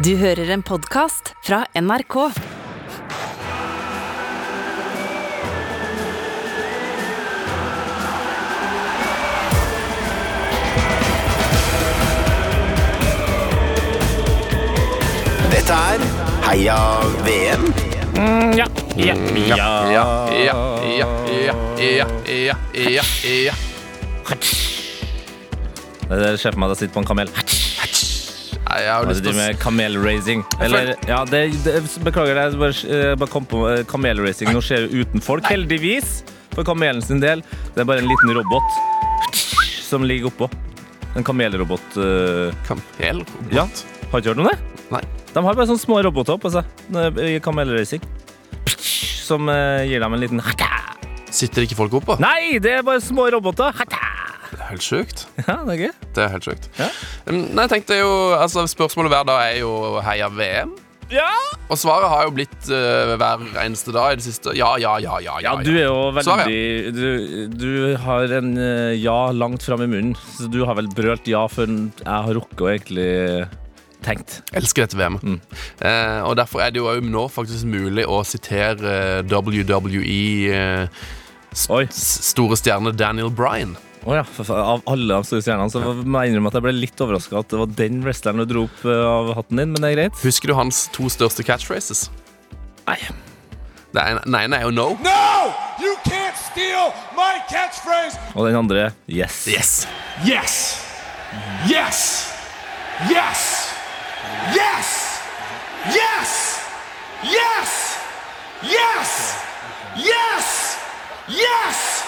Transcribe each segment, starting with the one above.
Du hører en podkast fra NRK. Dette er Heia VM. Ja, ja, ja, Ja, ja, ja, ja, ja, ja, ja, ja. Det ser for meg at jeg sitter på en kamel. Nei, Jeg har lyst til å med kamelracing. Eller, ja, det, det, beklager, jeg bare, eh, bare kom på eh, kamelracing. Nå skjer det uten folk, heldigvis. For kamelen sin del. Det er bare en liten robot som ligger oppå. En kamelrobot. Uh... Kamel? ja, har ikke hørt om det? Nei. De har bare sånne små roboter oppå seg I kamelracing. Som uh, gir dem en liten Sitter ikke folk oppå? Nei, det er bare små roboter. Det er helt sjukt. Ja, det er gøy. Det er helt sjukt. Ja. Um, Nei, jeg tenkte jo, altså Spørsmålet hver dag er jo heia VM. Ja! Og svaret har jo blitt uh, hver eneste dag i det siste. Ja, ja, ja, ja. Ja, du er jo Svaret, veldig du, du har en uh, ja langt fram i munnen. Så du har vel brølt ja før jeg har rukket å egentlig tenkt. Elsker dette VM. Mm. Eh, og Derfor er det jo nå faktisk mulig å sitere eh, WWE eh, s- Oi. s- store stjerne Daniel Bryan. Å ja, Av alle de store stjernene så må jeg innrømme at jeg ble litt overraska at det var den wrestleren du dro opp eh, av hatten din, men det er greit. Husker du hans to største catchphrases? Nei. Det ene er jo no. No! You can't steal my catchphrase! Og den andre yes. Yes. Yes! Yes! Yes! Yes! Yes! Yes! Yes! Yes! Yes!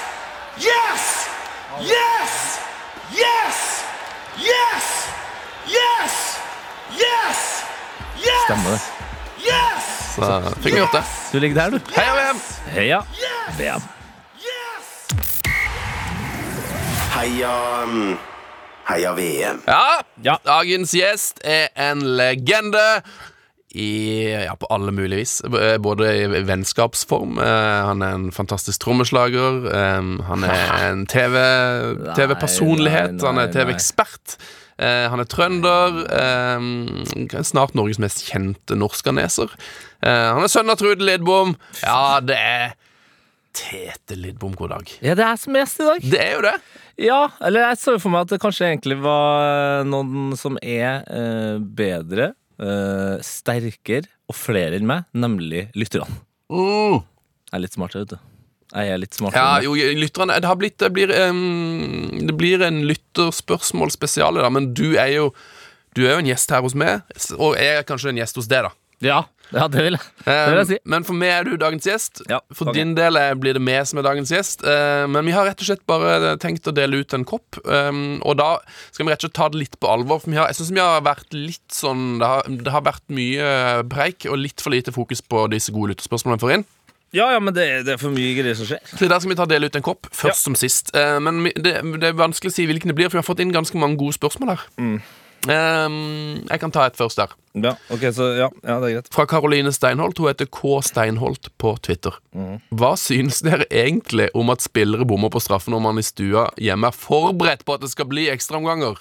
Yes! Yes! Yes! Yes! Yes! Yes! Yes! Stemmer det. Så Yes! fikk vi gjort det. Du ligger der, du. Heia VM! Heia VM. Yes! Heia Heia VM. Ja, Ja. dagens gjest er en legende. I, ja, på alle mulige vis. Både i vennskapsform. eh, han er en fantastisk trommeslager. eh, han er en TV TV-personlighet. TV han er TV-ekspert. eh, han er trønder. eh, snart Norges mest kjente norskaneser. Eh, han er sønn av Trude Lidbom. Ja, det er Tete Lidbom, god dag. Ja, det er som gjest i dag. Det er jo det. Ja, eller jeg så for meg at det kanskje egentlig var noen som er eh, bedre, eh, sterkere og flere enn meg, nemlig lytterne. Jeg er litt smart, vet du. Jeg er litt smart. Ja, jo, lytterne Det, har blitt, det, blir, um, det blir en lytterspørsmål-spesial, men du er jo Du er jo en gjest her hos meg, og jeg er kanskje en gjest hos deg, da. ja, ja, det vil. Det vil jeg si. Men for meg er du dagens gjest. Ja, For din del blir det meg som er dagens gjest. Men vi har rett og slett bare tenkt å dele ut en kopp. og da skal vi rett og slett ta det litt på alvor. For har, jeg synes vi har vært litt sånn det har, det har vært mye preik og litt for lite fokus på disse gode lytterspørsmålene vi får inn. Ja, ja, men det, det er for mye greier som skjer. Så der skal vi ta dele ut en kopp, først Ja. som sist. Men det, det er vanskelig å si hvilken det blir, for vi har fått inn ganske mange gode spørsmål her. Mm. Eh, jeg kan ta et først der. Ja, okay, så ja, ja det er greit. Fra Karoline Steinholt. Hun heter K. Steinholt på Twitter. Mm. Hva synes dere egentlig om at spillere bommer på straffe når man i stua hjemme er forberedt på at det skal bli ekstraomganger?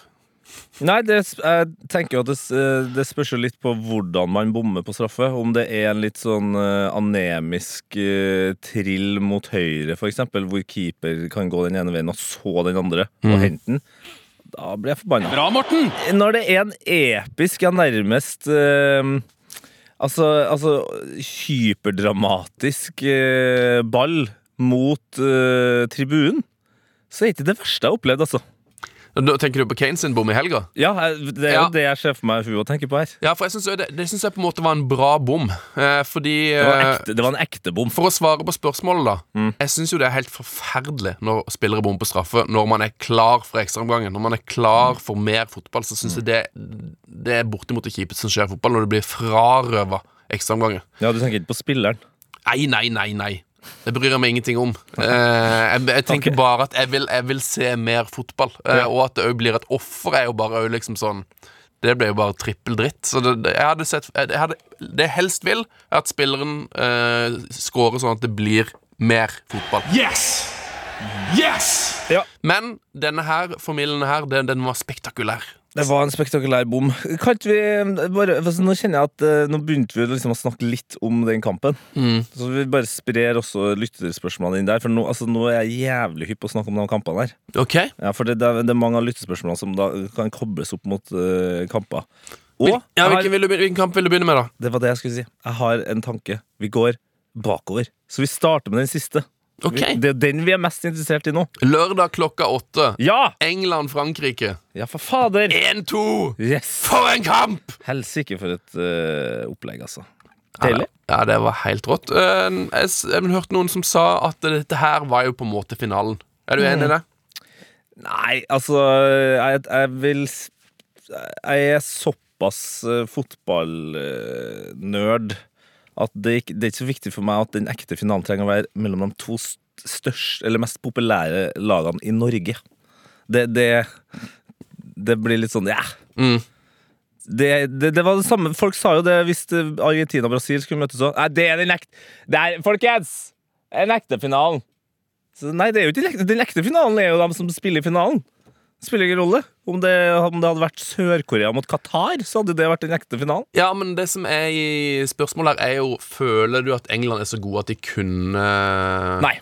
Nei, det, jeg tenker jo at det, det spørs jo litt på hvordan man bommer på straffe. Om det er en litt sånn eh, anemisk eh, trill mot høyre, eksempel, hvor keeper kan gå den ene veien og så den andre og hente den. Da blir jeg forbanna. Bra, Morten! Når det er en episk, ja, nærmest eh, Altså, altså hyperdramatisk eh, ball mot eh, tribunen, så er ikke det verste jeg har opplevd, altså. Da tenker du på Kane sin bom i helga? Ja, det er Ja. jo det jeg ser for meg hun tenker på her. Ja, for jeg synes det, det synes jeg på en måte var en bra bom. Eh, fordi Det var, eh, ekte, det var en ekte bom. For å svare på spørsmålet, da. Mm. Jeg syns jo det er helt forferdelig når spillere bommer på straffe, når man er klar for ekstraomgangen. Når man er klar for mer fotball, så syns jeg det, det er bortimot det kjipeste som skjer i fotball, når du blir frarøva ekstraomganger. Ja, Du tenker ikke på spilleren? Nei, nei, nei, nei. Det bryr jeg meg ingenting om. Eh, jeg, jeg tenker okay. bare at jeg vil, jeg vil se mer fotball. Eh, Ja. Og at det òg blir et offer, er jo bare òg liksom sånn Det ble jo bare trippel dritt. Så det, det, jeg hadde sett jeg hadde, Det jeg helst vil, er at spilleren eh, scorer sånn at det blir mer fotball. Yes! Yes! Ja. Men denne her familien her, den, den var spektakulær. Det var en spektakulær bom. Kan vi bare, Nå kjenner jeg at eh, Nå begynte vi liksom å snakke litt om den kampen. Mm. Så vi bare sprer også lytterspørsmålene inn der. For nå, altså, nå er jeg jævlig hypp på å snakke om de kampene her. Okay. Ja, For det, det, er, det er mange av lyttespørsmålene som da kan kobles opp mot uh, kamper. Og Hvil- ja, hvilken, vil du, hvilken kamp vil du begynne med, da? det var det jeg skulle si. Jeg har en tanke. Vi går bakover. Så vi starter med den siste. Ok. Vi, det er den vi er mest interessert i nå. Lørdag klokka åtte. Ja! England-Frankrike. Ja, for fader! 1-2! Yes! For en kamp! Helsike for et uh, opplegg, altså. Deilig. Ja, det var helt rått. Uh, Jeg, jeg hørte noen som sa at dette her var jo på en måte finalen. Er du enig i det? Nei, altså Jeg, jeg vil Jeg er såpass uh, fotballnerd at det, ikke, det er ikke så viktig for meg at den ekte finalen trenger å være mellom de to største, eller mest populære lagene i Norge. Det, det, det blir litt sånn ja. Mm. Det, det, det var det samme Folk sa jo det hvis Argentina og Brasil skulle møtes òg. Nei, det er den ekte Det er, Folkens! Den ekte finalen. Så nei, det er jo ikke den ekte, den ekte finalen er jo de som spiller i finalen. Spiller ingen rolle. Om det, om det hadde vært Sør-Korea mot Qatar, så hadde det vært den ekte finalen. Ja, men det som er i spørsmålet her, er jo Føler du at England er så gode at de kunne Nei.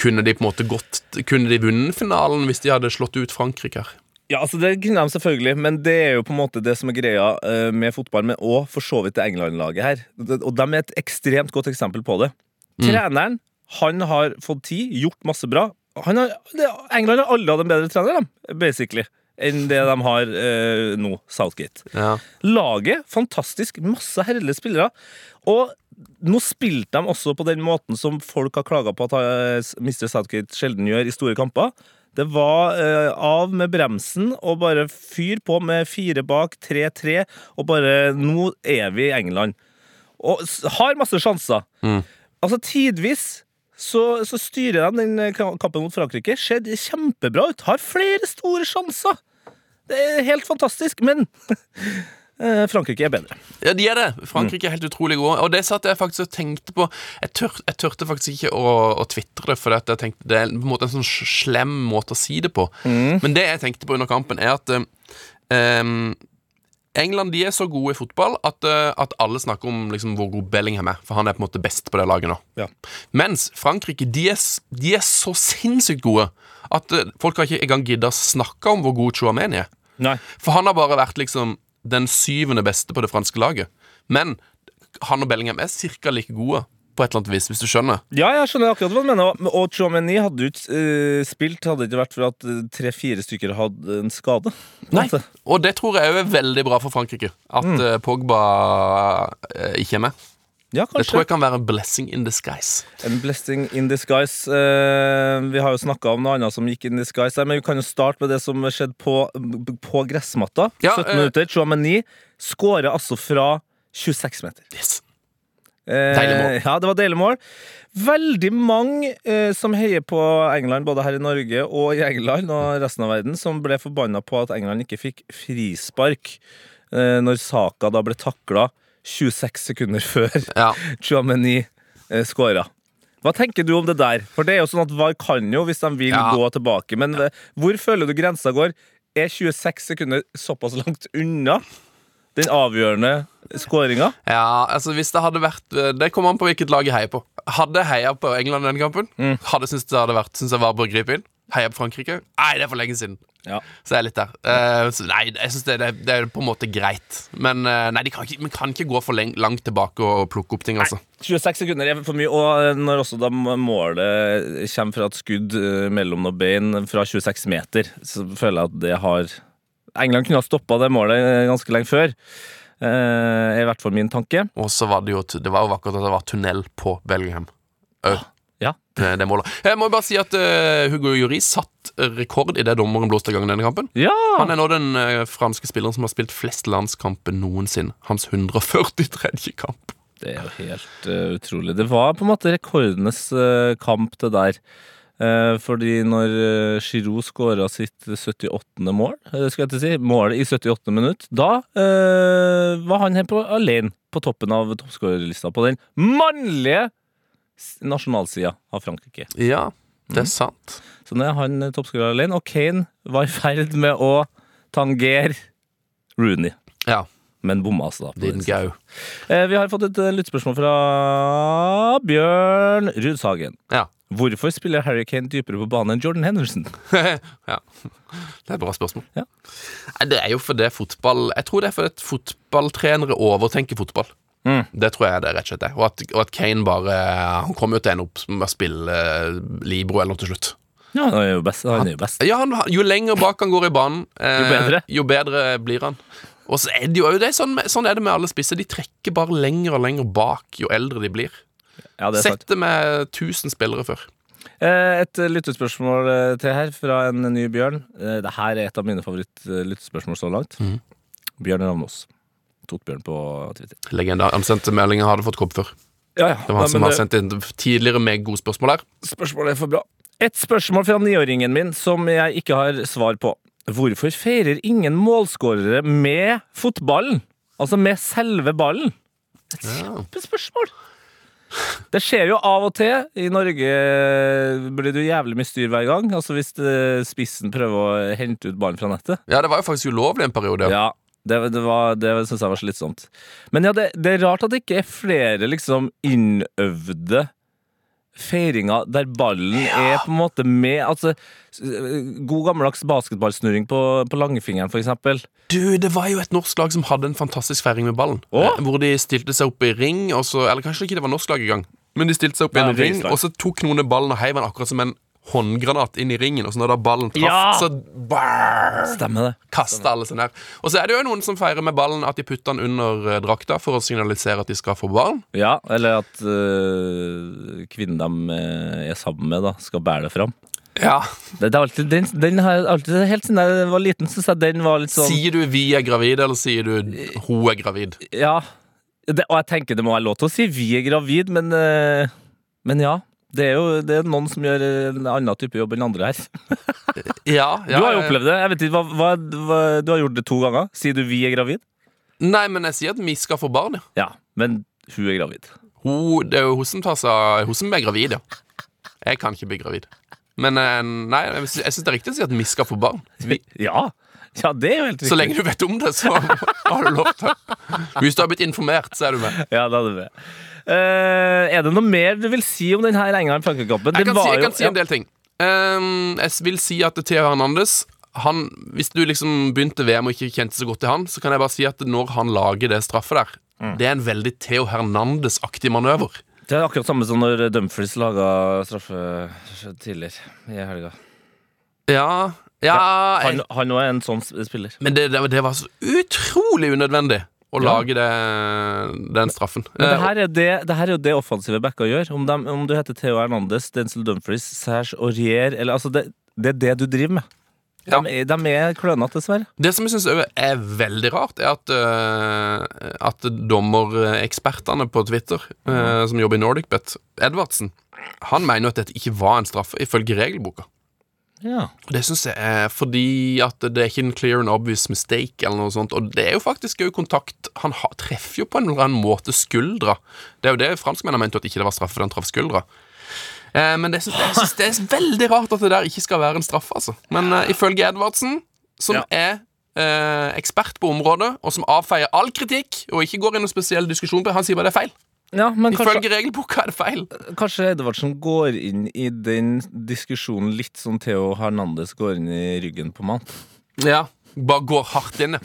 Kunne de på en måte gått Kunne de vunnet finalen hvis de hadde slått ut Frankrike her? Ja, altså Det kunne de selvfølgelig, men det er jo på en måte det som er greia eh, med fotball, men òg for så vidt det England-laget her. Og de er et ekstremt godt eksempel på det. Treneren han har fått tid, gjort masse bra. Han har, England har alle hatt en bedre trener, de, basically, enn det de har eh, nå, Southgate. Ja. Laget, fantastisk. Masse herlige spillere. Og nå spilte de også på den måten som folk har klaga på at eh, Mr. Southgate sjelden gjør i store kamper. Det var eh, av med bremsen og bare fyr på med fire bak, 3-3, og bare Nå er vi i England. Og har masse sjanser. Altså, tidvis så, så styrer de den eh, kampen mot Frankrike. Ser kjempebra ut. Har flere store sjanser. Det er helt fantastisk, men eh, Frankrike er bedre. Ja, de er det. Frankrike er helt utrolig gode. Og det satt jeg faktisk og tenkte på Jeg, tør, jeg tørte faktisk ikke å, å tvitre det, for jeg tenkte det er på en måte en sånn slem måte å si det på. Men det jeg tenkte på under kampen, er at em, England de er så gode i fotball at, eh, at alle snakker om liksom, hvor god Bellingham er. For han er på en måte best på det laget nå. Ja. Mens Frankrike de er, de er så sinnssykt gode at eh, folk har ikke engang gidda å snakke om hvor god Chouameni er. Nei. For han har bare vært liksom den syvende beste på det franske laget. Men han og Bellingham er ca. like gode, på et eller annet vis, hvis du skjønner. Ja, jeg skjønner akkurat hva du mener. Og- Chomeny hadde jo ikke uh, spilt hadde det ikke vært for at eh, tre-fire stykker hadde en skade. Nei. Og det tror jeg òg er veldig bra for Frankrike. At eh, Pogba uh, ikke er med. Ja, Det tror jeg kan være en blessing in disguise. En blessing in disguise. Eh, vi har jo snakka om noe annet som gikk in disguise, men vi kan jo starte med det som skjedde på, på gressmatta. Ja, 17 eh, minutter. Chouameni skårer altså fra 26 meter. Yes. Eh. Ja, det var deilig mål. Veldig mange eh, som heier på England, både her i Norge og i England og resten av verden, som ble forbanna på at England ikke fikk frispark eh, når Saka da ble takla 26 sekunder før Ja. Chouameni eh, skåra. Hva tenker du om det der? For det er jo sånn at VAR kan jo hvis de vil Ja. gå tilbake. Men ja. hvor føler du grensa går? Er 26 sekunder såpass langt unna den avgjørende skåringa? Ja, altså hvis det hadde vært eh, Det kommer an på hvilket lag jeg heier på. Hadde jeg heia på England i denne kampen, hadde jeg syntes det hadde vært Synes jeg var bør gripe inn. Heia på Frankrike? Nei, det er for lenge siden. Ja. Så jeg er litt der. Uh, nei, jeg synes det, det, det er på en måte greit. Men uh, nei, de kan ikke, vi kan ikke gå for langt tilbake og plukke opp ting, altså. 26 sekunder er for mye, og når også da målet kommer fra et skudd mellom noen bein fra 26 meter, så føler jeg at det har England kunne ha stoppa det målet eh, ganske lenge før. Eh, i hvert fall min tanke. Og så var det jo Det var jo akkurat at det var tunnel på Bellingham. Ja. det, det målet. Jeg må bare si at eh, Hugo Lloris satt rekord i det dommeren blåste i gang denne kampen. Ja! Han er nå den franske spilleren som har spilt flest landskamper noensinne. Hans 143. kamp. Det er jo helt utrolig. Det var på en måte rekordenes kamp, det der. Eh, fordi når uh, Giroud skåra sitt 78. mål, uh, skal jeg til si, målet i 78. minutt, da eh, var han her på, alene på toppen av toppskårerlista på den mannlige nasjonalsida av Frankrike. Ja, det er sant. Så nå er han eh, toppskårer alene, og Kane var i ferd med å tangere Rooney. Ja. Men bomma altså, da. Din gau. Eh, Vi har fått et lyttspørsmål lyttespørsmål fra Bjørn Rudsagen. Ja. Hvorfor spiller Harry Kane dypere på banen enn Jordan Henderson? ja. Det er et bra spørsmål. Ja. Det er jo fordi fotball Jeg tror det er fordi fotballtrenere overtenker fotball. Mm. Det tror jeg det rett og slett er. Og at, og at Kane bare Han kommer jo til å ende opp med å spille eh, Libro eller noe til slutt. Ja, han er jo best. Han er jo best. Ja, han, Jo lenger bak han går i banen, eh, Jo bedre. jo bedre blir han. Og så er det jo det er sånn, sånn er det med alle spisser. De trekker bare lenger og lenger bak jo eldre de blir. Ja, det er sant. Sett det med 1000 spillere før. Eh, Et lyttespørsmål eh, til her fra en ny Bjørn. Dette er et av mine favoritt-lyttespørsmål så langt. Mm. Bjørn Ravnås. Totbjørn på Twitter. Legende. Han sendte meldingen, hadde fått kopp før. Ja, ja. Det var han som har sendt inn tidligere med gode spørsmål her. Spørsmålet er for bra. Et spørsmål fra niåringen min som jeg ikke har svar på. Hvorfor feirer ingen målskårere med fotballen? Altså med selve ballen? Et kjempespørsmål! Det skjer jo av og til. I Norge blir det jo jævlig mye styr hver gang. Altså Hvis eh, spissen prøver å hente ut ballen fra nettet. Ja, det var jo faktisk ulovlig en periode. Ja, det, det, var- det syns jeg var slitsomt. Men ja, det, det er rart at det ikke er flere liksom innøvde feiringer der ballen er på en måte med. Altså, God gammeldags basketballsnurring på, på langfingeren, eksempel. Du, det var jo et norsk lag som hadde en fantastisk feiring med ballen. Å? Eh, Hvor de stilte seg opp i ring, og så, eller kanskje ikke det var norsk lag engang. Men de stilte seg opp i en ring, og så tok noen ballen og heiv den akkurat som en håndgranat inn i ringen. Og så når da ballen traff, Ja! så brrr, Stemmer det. kasta alle seg ned. Og så er det jo noen som feirer med ballen at de putter den under eh, drakta for å signalisere at de skal få barn. Ja, eller at øh, kvinnen de øh, er sammen med, da, skal bære det fram. Ja. Det, det er alltid, den, den har jeg alltid, Helt siden jeg var liten, syns jeg den var litt sånn Sier du 'vi er gravide', eller sier du 'hun er gravid'? Ja, det, og jeg tenker det må være lov til å si vi er gravid, men, eh, men ja. Det er jo det er noen som gjør en annen type jobb enn andre her. Ja, Du har jo opplevd det. Jeg vet ikke, hva, hva, hva, Du har gjort det to ganger. Sier du 'vi er gravid'? Nei, men jeg sier at vi skal få barn, ja. Ja, men hun er gravid. Hun, det er jo hun som tar seg Hun som er gravid, ja. Jeg kan ikke bli gravid. Men eh, nei, jeg sy- syns det er riktig å si at vi skal få barn. Vi, Ja, ja det er jo helt riktig. så lenge du vet om det, så har du lov til Hvis du har blitt informert, så er du med. Ja, da er du med. Uh, er det noe mer du vil si om denne England-Frankrike-kampen? Jeg kan, si, jeg kan si en del ting. Um, jeg vil si at Theo Hernandez han, Hvis du liksom begynte VM og ikke kjente så godt til han, så kan jeg bare si at når han lager det straffet der, Mm. det er en veldig Theo Hernandez-aktig manøver. Det er akkurat samme som når Dumfries laga straffe tidligere i helga. Ja, ja jeg, Han, òg er en sånn spiller. Men det, det, det var så utrolig unødvendig å lage det, den straffen. Men det Eh, her er, det, det her er jo det offensive backa gjør. Om, de, om du heter Theo Hernandez, Denzil Dumfries, Serge Aurier eller, altså det, det er det du driver med. De, Ja. er- de er klønete, dessverre. Det som jeg syns er veldig rart, er at, uh, at dommerekspertene på Twitter, uh, som jobber i NordicBet, Edvardsen, han mener at dette ikke var en straffe, ifølge regelboka. Ja. Det syns jeg er fordi at det er ikke en clear and obvious mistake, eller noe sånt. Og det er jo faktisk òg kontakt Han har, treffer jo på en eller annen måte skuldra. Det er jo det franskmennene mente, at ikke det var straffe, for han traff skuldra. Eh, men det jeg synes det er veldig rart at det der ikke skal være en straffe, altså. Men eh, ifølge Edvardsen, som Ja. er eh, ekspert på området, og som avfeier all kritikk, og ikke går i noen spesiell diskusjon på det, han sier bare det er feil. ja, men kanskje, Ifølge regelboka er det feil. kanskje Edvardsen går inn i den diskusjonen litt som Theo Hernandez går inn i ryggen på mann. Ja, Bare går hardt inn, ja.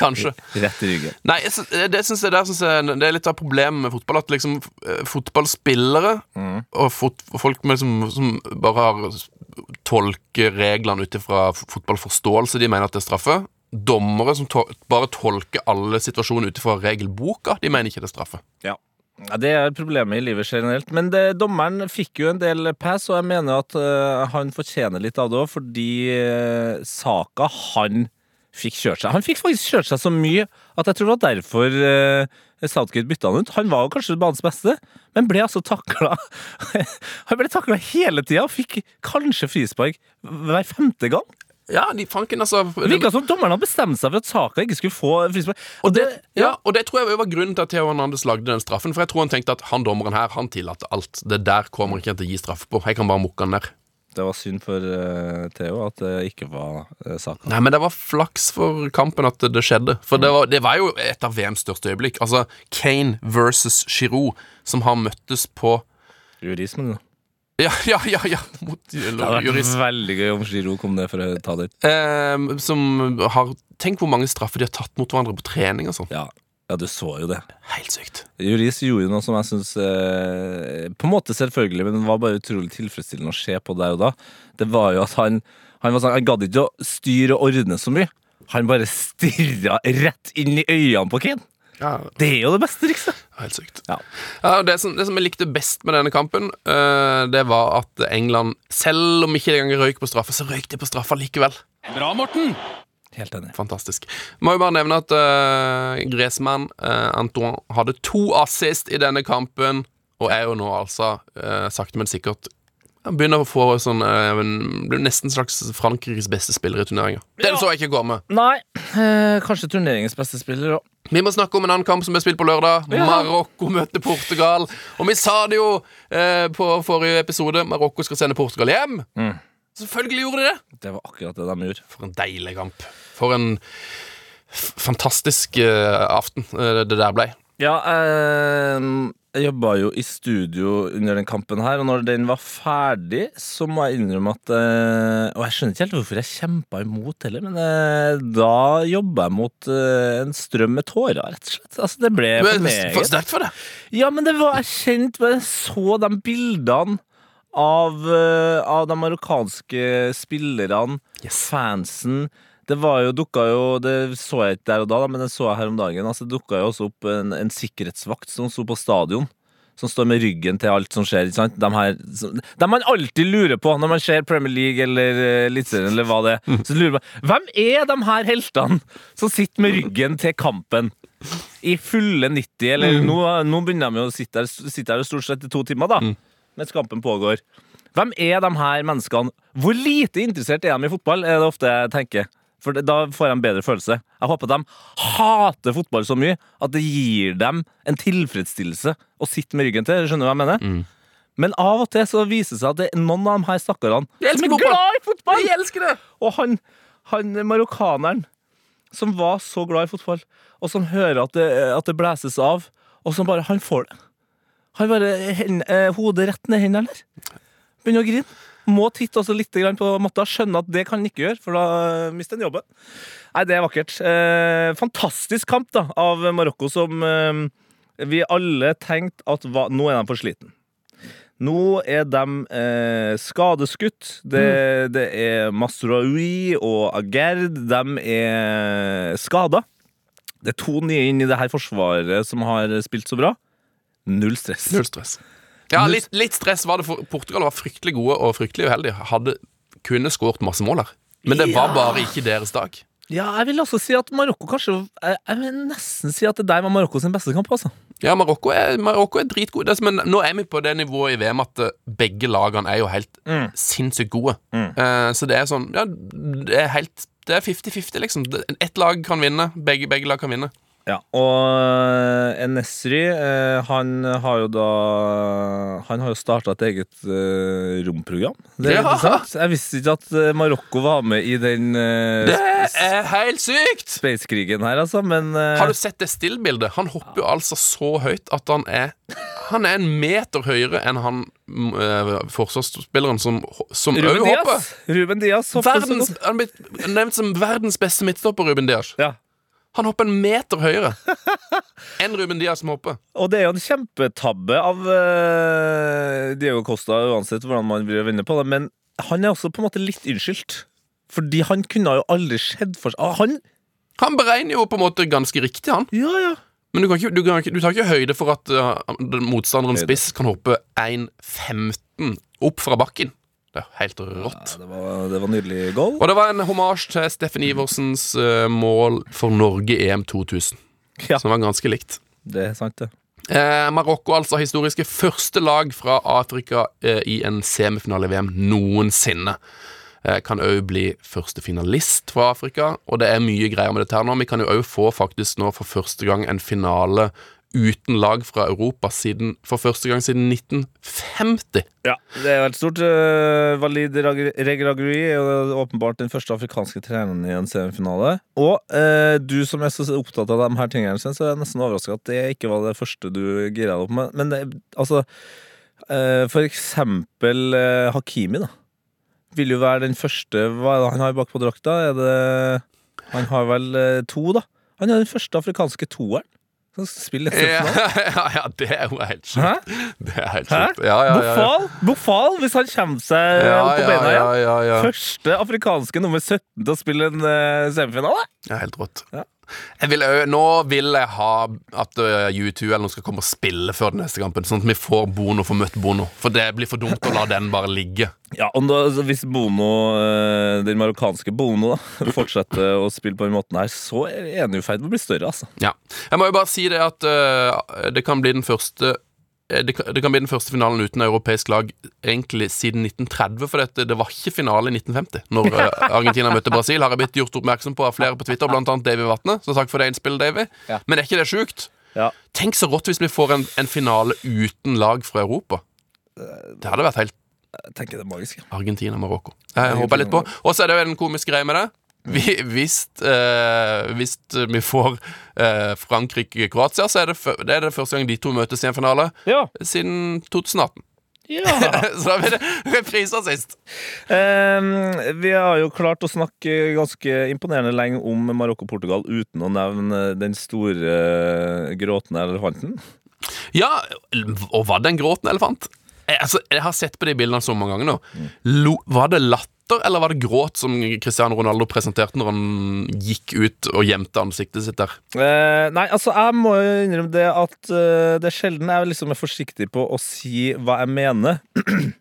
Kanskje. Rett i ryggen. Nei, det, synes jeg, der synes jeg, det er litt av problemet med fotball. At liksom fotballspillere fotballspillere og, fot, og folk med, som, som bare har tolker reglene ut ifra fotballforståelse, de mener at det er straffe. Dommere som to bare tolker alle situasjoner ut ifra regelboka, de mener ikke det er straffe. Ja. Ja, Det er problemet i livet generelt. Men det, dommeren fikk jo en del pass, og jeg mener at uh, han fortjener litt av det òg, fordi uh, saka han fikk kjørt seg Han fikk faktisk kjørt seg så mye at jeg tror det var derfor øh, Southgate bytta han ut. Han var jo kanskje banens beste, men ble altså takla Han ble takla hele tida og fikk kanskje frispark hver femte gang. Ja, de fanken, altså Det virka som dommeren hadde bestemt seg for at Saka ikke skulle få frispark. og det, ja, og det tror jeg var grunnen til at Theo Hernandez lagde den straffen. For jeg tror han tenkte at han dommeren her, han tillater alt. Det der kommer ikke han til å gi straff på. Jeg kan bare mukke han ned. Det var synd for uh, Theo at det ikke var uh, saka. Nei, men det var flaks for kampen at det skjedde. For det var, det var jo et av VMs største øyeblikk. Altså Kane versus Giroud, som har møttes på Jurismen, da. Ja, ja, ja, ja mot Det hadde vært veldig gøy om Giroud kom ned for å ta det. Eh, som har Tenk hvor mange straffer de har tatt mot hverandre på trening og sånn. Ja, ja, du så jo det. Helt sykt. Juris gjorde noe som jeg syns eh, På en måte selvfølgelig, men det var bare utrolig tilfredsstillende å se på der og da. Det var jo at han Han, var sånn, han gadd ikke å styre og ordne så mye. Han bare stirra rett inn i øynene på Kane. Ja, Det er jo det beste trikset. Helt sykt. Ja. Ja, og det, som, det som jeg likte best med denne kampen, uh, det var at England, selv om ikke de engang røyk på straffa, så røyk de på straffa likevel. Helt enig. Fantastisk. Må jo bare nevne at uh, Gressmann, uh, Antoine, hadde to assist i denne kampen, og er jo nå altså uh, sakte, men sikkert han begynner å få sånn Blir nesten slags Frankrikes beste spiller i turneringa. Den så jeg ikke komme. Nei, eh, kanskje turneringens beste spiller òg. Vi må snakke om en annen kamp som ble spilt på lørdag. Ja. Marokko møter Portugal. Og vi sa det jo eh, på forrige episode. Marokko skal sende Portugal hjem. Mm. Selvfølgelig gjorde de det. Det var akkurat det de gjorde. For en deilig kamp. For en fantastisk eh, aften eh, det der ble. Ja, eh, jeg jobba jo i studio under den kampen her, og når den var ferdig, så må jeg innrømme at eh, Og jeg skjønner ikke helt hvorfor jeg kjempa imot heller, men da jobba jeg mot en strøm med tårer, rett og slett. Altså, det ble for meget. for sterkt for deg? Ja, men det var jeg kjent jeg så de bildene av, av de marokkanske spillerne, fansen. Det var jo, dukka jo Det så jeg ikke der og da, da, men det så jeg her om dagen. Altså, det dukka jo også opp en, en sikkerhetsvakt som sto på stadion. Som står med ryggen til alt som skjer. ikke? De, her, som- de man alltid lurer på når man ser Premier League eller uh, Eliteserien eller hva det er. Så lurer man, Hvem er de her heltene som sitter med ryggen til kampen? I fulle 90, eller nå, nå begynner de jo å sitte her, sitte her stort sett i to timer, da. Mens kampen pågår. Hvem er de her menneskene? Hvor lite interessert er de i fotball, er det ofte jeg tenker. For da får jeg en bedre følelse. Jeg håper de hater fotball så mye at det gir dem en tilfredsstillelse å sitte med ryggen til. Skjønner du hva jeg mener? Men av og til så viser det seg at det er noen av de her stakkarene som er fotball. glad i fotball! Jeg elsker det! Og han, han marokkaneren som var så glad i fotball, og som hører at det, at det blæses av, og som bare Han får det. Han bare hen, eh, hodet rett ned i hendene der. Begynner å grine. Må titte også litt på matta. Skjønne at det kan han ikke gjøre, for da eh, mister han jobben. Nei, det er vakkert. Eh, fantastisk kamp da av Marokko, som eh, vi alle tenkte at var, nå er de for sliten. Nå er de eh, skadeskutt. Det, det er Masraoui og Agerd. De er skada. Det er to nye inn i det her forsvaret som har spilt så bra. Null stress. Null stress. Ja, litt, litt stress var det for Portugal var fryktelig gode og fryktelig uheldige. Hadde kunne skåret masse mål her. Men det var bare ikke deres dag. Ja, jeg vil også si at Marokko kanskje Jeg, vil nesten si at det der var Marokko sin beste kamp. altså Ja, Marokko er, Marokko er dritgode. Som nå er vi på det nivået i VM at eh, begge lagene er jo helt sinnssykt gode. Eh, så det er sånn Ja, det er helt Det er 50-50, liksom. Ett lag kan vinne. Begge, begge lag kan vinne. Ja, og Enesri, eh, han har jo da Han har jo starta et eget eh, romprogram. Det er Ja. interessant. Jeg visste ikke at eh, Marokko var med i den eh, Det er helt sykt! spacekrigen her, altså, men eh, Har du sett det stillbildet? Han hopper jo altså så høyt at han er Han er en meter høyere enn han mm, eh, forsvarsspilleren som som Ruben. Diaz. Ruben Diaz hopper Verdens, han blitt nevnt som verdens beste midtstopper, Ruben Diaz. Ja. Han hopper en meter høyere enn Ruben Diaz som hopper. Og det er jo en kjempetabbe av uh, Diego Costa, uansett hvordan man vil vinne på det, men han er også på en måte litt unnskyldt. Fordi han kunne jo aldri skjedd for seg ah, Han Han beregner jo på en måte ganske riktig, han. Ja, ja. Men du, kan ikke, du, kan du tar ikke høyde for at uh, motstanderens spiss kan hoppe 1,15 opp fra bakken. Det er helt rått. Ja, det, var, det var nydelig goal. Og det var en homasj til Steffen Iversens uh, mål for Norge EM 2000. Ja. Som var ganske likt. Det er sant, det. Eh, Marokko, altså historiske første lag fra Afrika eh, i en semifinale i VM noensinne. Eh, kan òg bli første finalist fra Afrika, og det er mye greier med dette her nå. Vi kan jo òg få faktisk nå for første gang en finale uten lag fra Europa siden, for første gang siden 1950. Ja, det er jo et stort uh, Valid Rag- Regragui er åpenbart den første afrikanske treneren i en semifinale. Og eh, du som er så opptatt av de her tingene, så er jeg nesten overraska at det ikke var det første du gira deg opp med. Men det, altså eh, For eksempel eh, Hakimi, da. Vil jo være den første Hva er det han har bak på drakta? Er det Han har vel eh, to, da. Han er den første afrikanske toeren som spiller et Ja, ja, ja, det er jo helt sjukt. Det er helt sjukt. Ja, ja, ja, ja. Bofal, Bofal, hvis han kommer seg opp på beina igjen. ja, ja, ja. Første afrikanske nummer 17 til å spille en uh, semifinale. Ja, helt rått. Ja. Vil, nå vil jeg ha at U2 eller noen skal komme og spille før den neste kampen, sånn at vi får Bono, får møtt Bono. For det blir for dumt å la den bare ligge. Ja, da, altså, Hvis Bono, eh, den marokkanske Bono da, fortsetter å spille på den måten her, så er jo i ferd med å bli større. altså. Ja. Jeg må jo bare si det at uh, det kan bli den første eh, det kan, det kan bli den første finalen uten europeisk lag egentlig siden 1930. For dette, det var ikke finale i 1950, når Argentina møtte Brasil. Har jeg blitt gjort oppmerksom på av flere på Twitter, annet Davy Vatne. Så takk for det innspillet, Davy. Ja. Men er ikke det sjukt? Ja. Tenk så rått hvis vi får en, en finale uten lag fra Europa. Det hadde vært helt Jeg tenker det er magisk. Argentina-Marokko. Jeg håper litt på. Og så er det jo en komisk greie med det. Vi, hvis, eh, hvis vi får eh, Frankrike-Kroatia, så er det, det er det første gang de to møtes i en finale Ja. siden 2018. ja. så da blir det reprise sist. Ehm, vi har jo klart å snakke ganske imponerende lenge om Marokko-Portugal uten å nevne den store eh, gråtende elefanten. Ja, og var det en gråtende elefant? Jeg, altså, jeg har sett på de bildene så mange ganger nå. Lo, var det latter, eller var det gråt som Cristiano Ronaldo presenterte når han gikk ut og gjemte ansiktet sitt der? Eh, nei, altså jeg må jo innrømme det at uh, det er sjelden jeg liksom er forsiktig på å si hva jeg mener.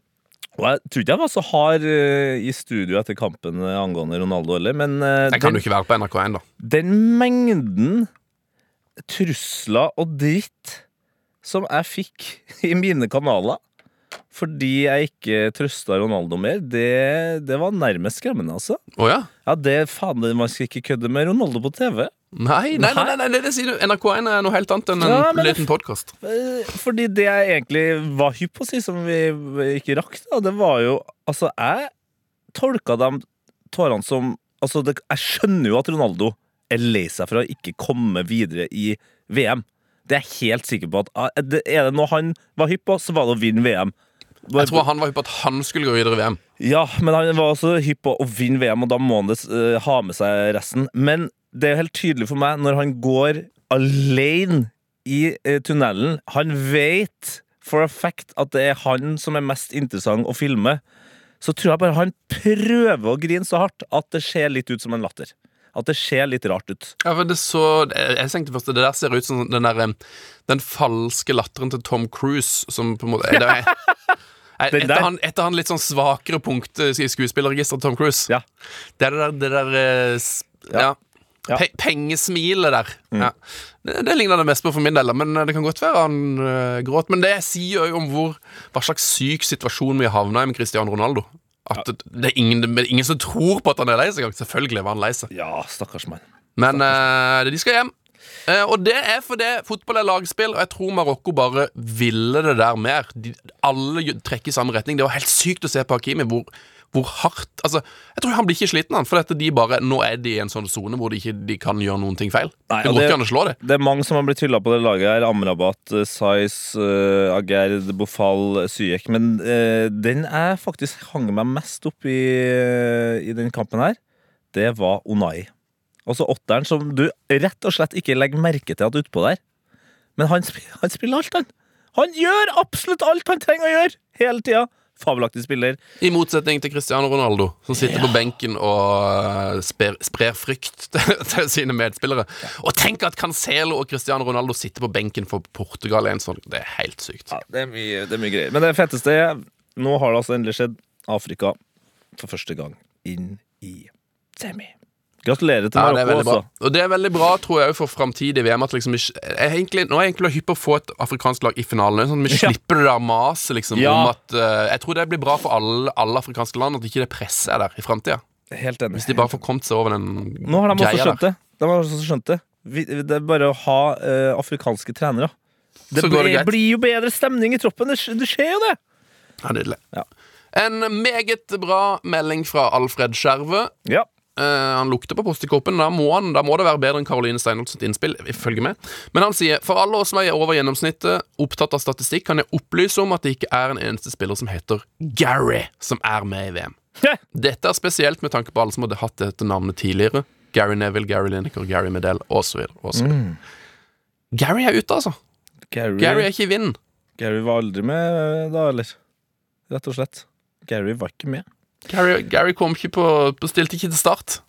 Og jeg tror ikke jeg var så hard eh, i studio etter kampen angående Ronaldo heller, men Jeg kan den, jo ikke være på NRK1, da. den mengden trusler og dritt som jeg fikk i mine kanaler fordi jeg ikke trøsta Ronaldo mer, det, det var nærmest skremmende, altså. Oh, ja? Ja, det faen, man skal ikke kødde med Ronaldo på TV. Nei, nei, nei, nei, det sier du. NRK1 er noe helt annet enn en Ja, liten podkast. Eh, Fordi det jeg egentlig var hypp på å si, som vi ikke rakk, da, det var jo Altså, jeg tolka de tårene som Altså, det, jeg skjønner jo at Ronaldo er lei seg for å ikke komme videre i VM. Det er jeg helt sikker på at ah, Er det noe han var hypp på, så var det å vinne VM. Jeg tror han var hypp på at han skulle gå videre i VM. Ja, men han var også hypp på å vinne VM, og da må han det, eh, ha med seg resten. Men det er jo helt tydelig for meg når han går alene i uh, tunnelen Han vet for a fact at det er han som er mest interessant å filme. Så tror jeg bare han prøver å grine så hardt at det ser litt ut som en latter. At det ser litt rart ut. Ja, for det så Jeg tenkte først Det der ser ut som den der eh, Den falske latteren til Tom Cruise, som på en måte det er, etter, han, etter han litt sånn svakere punkt i skuespillerregisteret Tom Cruise. Ja. Det er det der, det der ja. Ja. Ja. Pe pengesmilet der. Ja. Det, det ligner det mest på for min del, men eh, det kan godt være han øh, gråt. Men det sier jo om hvor, hva slags syk situasjon vi havna i med Cristiano Ronaldo. At det, det, er ingen, det er ingen som tror på at han er lei seg. Selvfølgelig var han lei seg. Ja, stakkars mann. Men eh, de skal hjem. Eh, og det er fordi fotball er lagspill, og jeg tror Marokko bare ville det der mer. De, alle trekker i samme retning. Det var helt sykt å se på Hakimi hvor, hvor hardt Altså, jeg tror han blir ikke sliten, han. For dette, de bare, nå er de i en sånn sone hvor de ikke de kan gjøre noen ting feil. Nei, det går ikke an å slå det. Det er mange som har blitt hylla på det laget her. Amrabat, eh, Saiz, uh, Agerd, Bofal, Syek. Men uh, den jeg faktisk hang meg mest opp i, uh, i den kampen her, det var Onai. Altså åtteren som du rett og slett ikke legger merke til at er utpå der. Men han, han spiller alt, han. Han gjør absolutt alt han trenger å gjøre! Hele tida. Fabelaktig spiller. I motsetning til Cristiano Ronaldo, som sitter på benken og eh, sper, sprer frykt til, til sine medspillere. Og tenk at Cancelo og Cristiano Ronaldo sitter på benken for Portugal i en sånn Det er helt sykt. Ja, det er mye, det er mye greier. Men det fetteste er Nå har det altså endelig skjedd Afrika for første gang inn i semi. Gratulerer til Marokko ja, også. Og det er veldig bra, tror jeg, for framtidig VM. At liksom, jeg egentlig, nå er jeg egentlig hypp på å få et afrikansk lag i finalen. Sånn at vi slipper det der maset liksom, Ja. om at uh, Jeg tror det blir bra for alle, alle afrikanske land at ikke det presset er der i framtida. Hvis de bare får kommet seg over den Nå har de også greia skjønt der. det. De har også skjønt det. Vi- Det er bare å ha uh, afrikanske trenere. Det så det blir, jo bedre stemning i troppen. Det, det skjer jo det. Ja, Nydelig. Ja. En meget bra melding fra Alfred Skjerve. Ja. Eh, han lukter på post. Da må, han, da må det være bedre enn Caroline Steinholts innspill. ifølge meg Men han sier for alle oss som er over gjennomsnittet opptatt av statistikk, kan jeg opplyse om at det ikke er en eneste spiller som heter Gary, som er med i VM. Dette er spesielt med tanke på alle som hadde hatt dette navnet tidligere. Gary Neville, Gary Lineker, Gary Medell osv. Mm. Gary er ute, altså. Gary, Gary er ikke i vinden. Gary var aldri med da, eller? Rett og slett. Gary var ikke med. Gary, Gary kom ikke på, på Stilte ikke til start.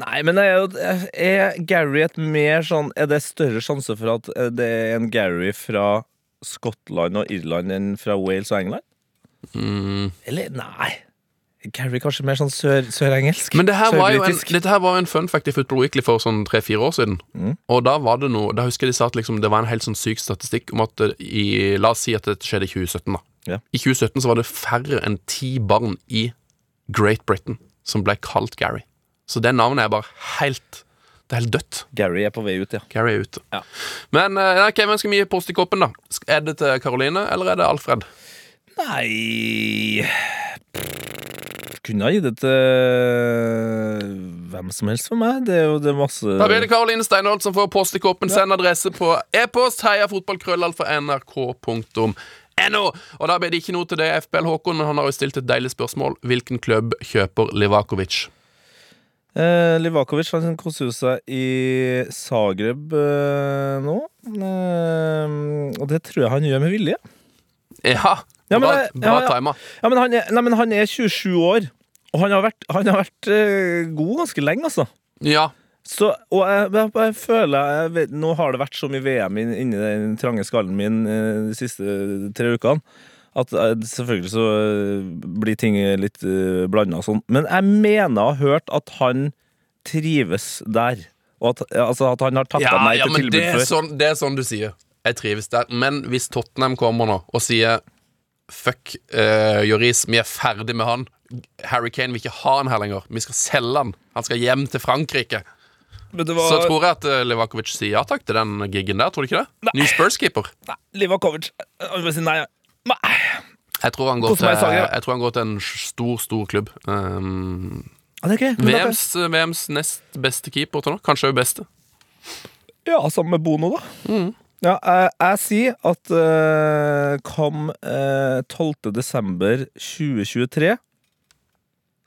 Nei, men er, jo- er Gary et mer sånn Er det større sjanse for at eh, det er en Gary fra Skottland og Irland enn fra Wales og England? Mm. Eller nei. Gary kanskje mer sånn sør, sørengelsk? Men det her var jo en, dette her var en fun fact i Football Weekly for sånn tre-fire år siden. Mm. Og da var det noe Da husker jeg de sa at liksom, det var en helt sånn syk statistikk om at i La oss si at dette skjedde i 2017, da. Ja. I 2017 så var det færre enn ti barn i Great Britain som ble kalt Gary. Så det navnet er bare helt Det er helt dødt. Gary er på vei ut, ja. Gary er ute. Ja. Men uh, okay, hvem skal vi gi post i koppen, da? Er det til Caroline, eller er det Alfred? Nei Kunne ha gitt det til hvem som helst for meg. Det er jo det er masse Da blir det Karoline Steinholt som får post i koppen. Send adresse på e-post heiafotballkrøllalfa.nrk.no. Og da ble det ikke noe til det FBL Håkon, men han har jo stilt et deilig spørsmål. Hvilken klubb kjøper Livakovic? Eh, Livakovic han koser seg i Zagreb eh, nå. Eh, og det tror jeg han gjør med vilje. Ja, Ja, men bra, det- bra ja, ja. Ja, men han er, nei, men han er 27 år, og han har vært, han har vært eh, god ganske lenge, altså. Ja. Så, og jeg, jeg, jeg føler jeg vet, Nå har det vært så mye VM inn- inni den trange skallen min eh, de siste tre ukene at eh, selvfølgelig så eh, blir ting litt uh, blanda og sånn. Men jeg mener å ha hørt at han trives der. Og at, altså, at han har tatt Ja, meg ja, til tilbud det før. sånn, det er sånn du sier. Jeg trives der. Men hvis Tottenham kommer nå og sier Fuck uh, Joris, vi er ferdig med han. Harry Kane vil ikke ha han her lenger. Vi skal selge han. Han skal hjem til Frankrike. Du Så tror jeg at uh, Livakovic sier ja takk til den gigen der. Tror du ikke det? Ny Spurs-keeper. Nei, Livakovic Jeg vil si nei. nei. Jeg tror til, jeg tror han går til en stor, stor klubb. Um. Men da- VMs, VMs nest beste keeper til nå. Kanskje også beste. Ja, sammen med Bono, da. Ja, jeg, jeg sier at uh, kom uh, 12. desember 2023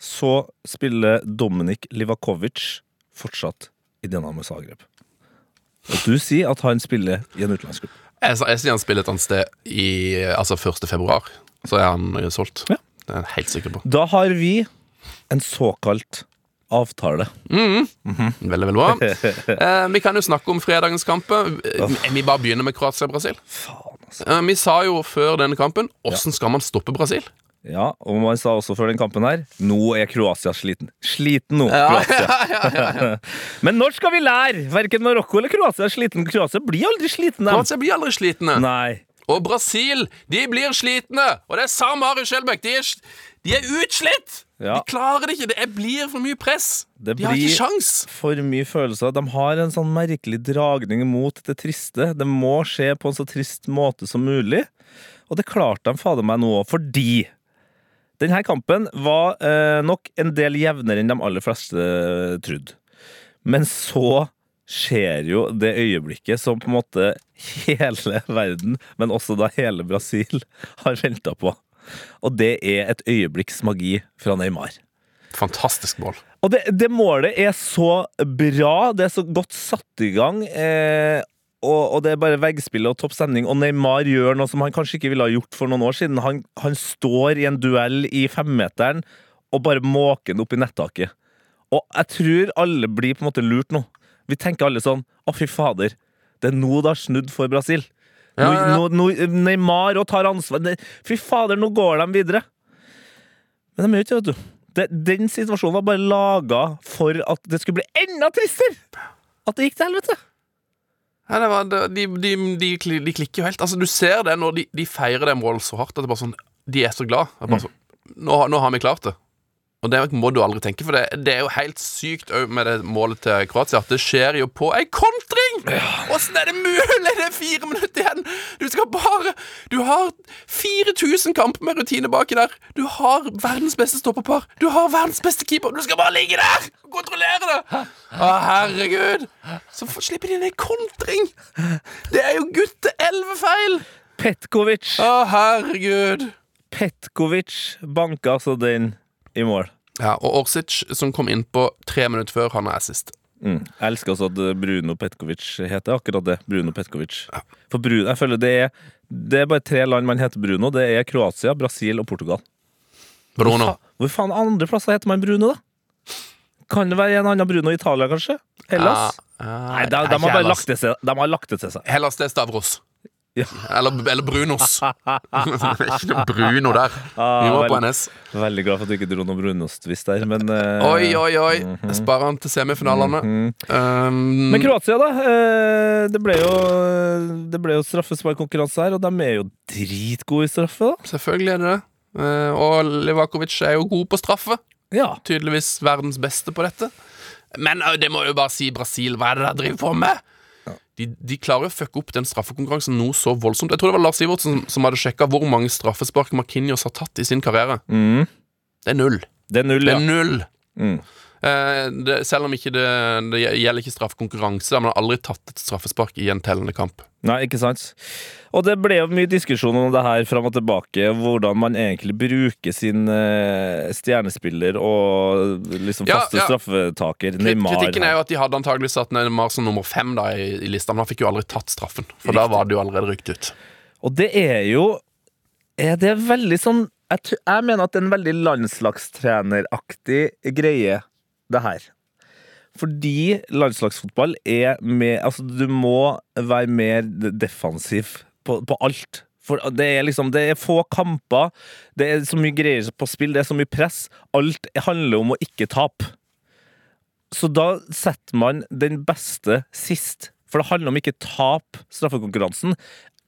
så spiller Dominik Livakovic fortsatt i Dinamo Zagreb. Og du sier at han spiller i en utenlandsklubb. Jeg, jeg sier han spiller et annet sted i Altså 1. februar. Så er han solgt. Ja. Det er jeg helt sikker på. Da har vi en såkalt avtale. Veldig, veldig bra. Eh, vi kan jo snakke om fredagens kamper. Eh, Vi bare begynner med Kroatia-Brasil. Altså. Eh, vi sa jo før denne kampen åssen skal man stoppe Brasil? Ja, og man sa også før den kampen her Nå er Kroatia sliten. Sliten nå, Kroatia. Men når skal vi lære? Verken Marokko eller Kroatia er sliten. Kroatia blir aldri sliten, dem. Kroatia blir aldri slitne. Nei. Og Brasil, de blir slitne! Og det sa Marius Skjelbæk. De, er- de er utslitt! Ja. De klarer det ikke. Det blir for mye press. Det de har ikke sjans. For mye følelser. De har en sånn merkelig dragning mot det triste. Det må skje på en så trist måte som mulig. Og det klarte de fader meg nå òg, fordi denne kampen var eh, nok en del jevnere enn de aller fleste eh, trodde. Men så skjer jo det øyeblikket som på en måte hele verden, men også da hele Brasil, har venta på. Og det er et øyeblikks magi fra Neymar. Fantastisk mål. Og det, det målet er så bra, det er så godt satt i gang. Eh, og, og det er bare veggspill og topp stemning. Og Neymar gjør noe som han kanskje ikke ville ha gjort for noen år siden. Han, han står i en duell i femmeteren og bare måker den opp i nettaket. Og jeg tror alle blir på en måte lurt nå. Vi tenker alle sånn Å, fy fader. Det er nå det har snudd for Brasil. Nå, Ja, ja, nå, Neymar og tar ansvar. Fy fader, nå går de videre. Men de gjør ikke det, vet du. Det, den situasjonen var bare laga for at det skulle bli enda tristere! At det gikk til helvete. Ja, det var, de, de, de, de klikker jo helt. Altså, du ser det når de, de feirer det målet så hardt. At det bare sånn, de er så glad. Det er bare sånn, nå, nå har vi klart det. Og det må du aldri tenke, for det, det er jo helt sykt med det målet til Kroatia. At det skjer jo på ei kontring! Åssen er det mulig? Det er fire minutter igjen! Du skal bare Du har 4000 kamper med rutine baki der. Du har verdens beste stopperpar. Du har verdens beste keeper. Du skal bare ligge der og kontrollere det! Å, herregud! Så slipper de inn ei kontring! Det er jo gutte 11 feil! Petkovic Å, herregud. Petkovic banker altså den i mål. Ja, og Orsic, som kom inn på tre minutter før, han er assist. Mm. Jeg elsker også at Bruno Petkovic heter akkurat det. Bruno Petkovic. For Bruno, jeg føler det er, det er bare tre land man heter Bruno. Det er Kroatia, Brasil og Portugal. Bruno. Fa- Hvor faen andre plasser heter man Bruno, da? Kan det være en annen Bruno i Italia, kanskje? Hellas? Nei, de, de, har bare lagt det til, de har lagt det til seg. Hellas, det er Stavros. Ja. Eller, eller Brunos. ikke noe Bruno der. Vi var på. NS. Veldig glad for at du ikke dro noe brunost-twist der, men uh, Oi, oi, oi. Jeg sparer han til semifinalene. Um, Men Kroatia, da. eh, Det ble jo, det ble jo straffesparkkonkurranse her, og de er jo dritgode i straffe, da. selvfølgelig er det det. Eh, og Livakovic er jo god på straffe. Ja. Tydeligvis verdens beste på dette. Men det må jo bare si Brasil. Hva er det de driver på med? De, de klarer å fucke opp den straffekonkurransen noe så voldsomt. Jeg tror det var Lars Sivertsen som, som hadde sjekka hvor mange straffespark Markinios har tatt i sin karriere. Mm. Det er null. Det er null, Det er null. Mm. Eh, det, selv om ikke det, det gjelder ikke straffekonkurranse, men man har aldri tatt et straffespark i en tellende kamp. Nei, ikke sant? Og det ble jo mye diskusjon om det her fram og tilbake, hvordan man egentlig bruker sin uh, stjernespiller og liksom faste ja. straffetaker, Neymar. Kritikken er jo at de hadde antagelig satt Neymar som nummer fem da i, i lista, men han fikk jo aldri tatt straffen. For da var det jo allerede rykt ut. Og det er jo er det veldig sånn jeg, jeg mener at det er en veldig landslagstreneraktig greie, det her. Fordi landslagsfotball er med Altså, du må være mer defensiv på, på alt. For det er liksom Det er få kamper, det er så mye greier på spill, det er så mye press. Alt handler om å ikke tape. Så da setter man den beste sist. For det handler om ikke tape straffekonkurransen.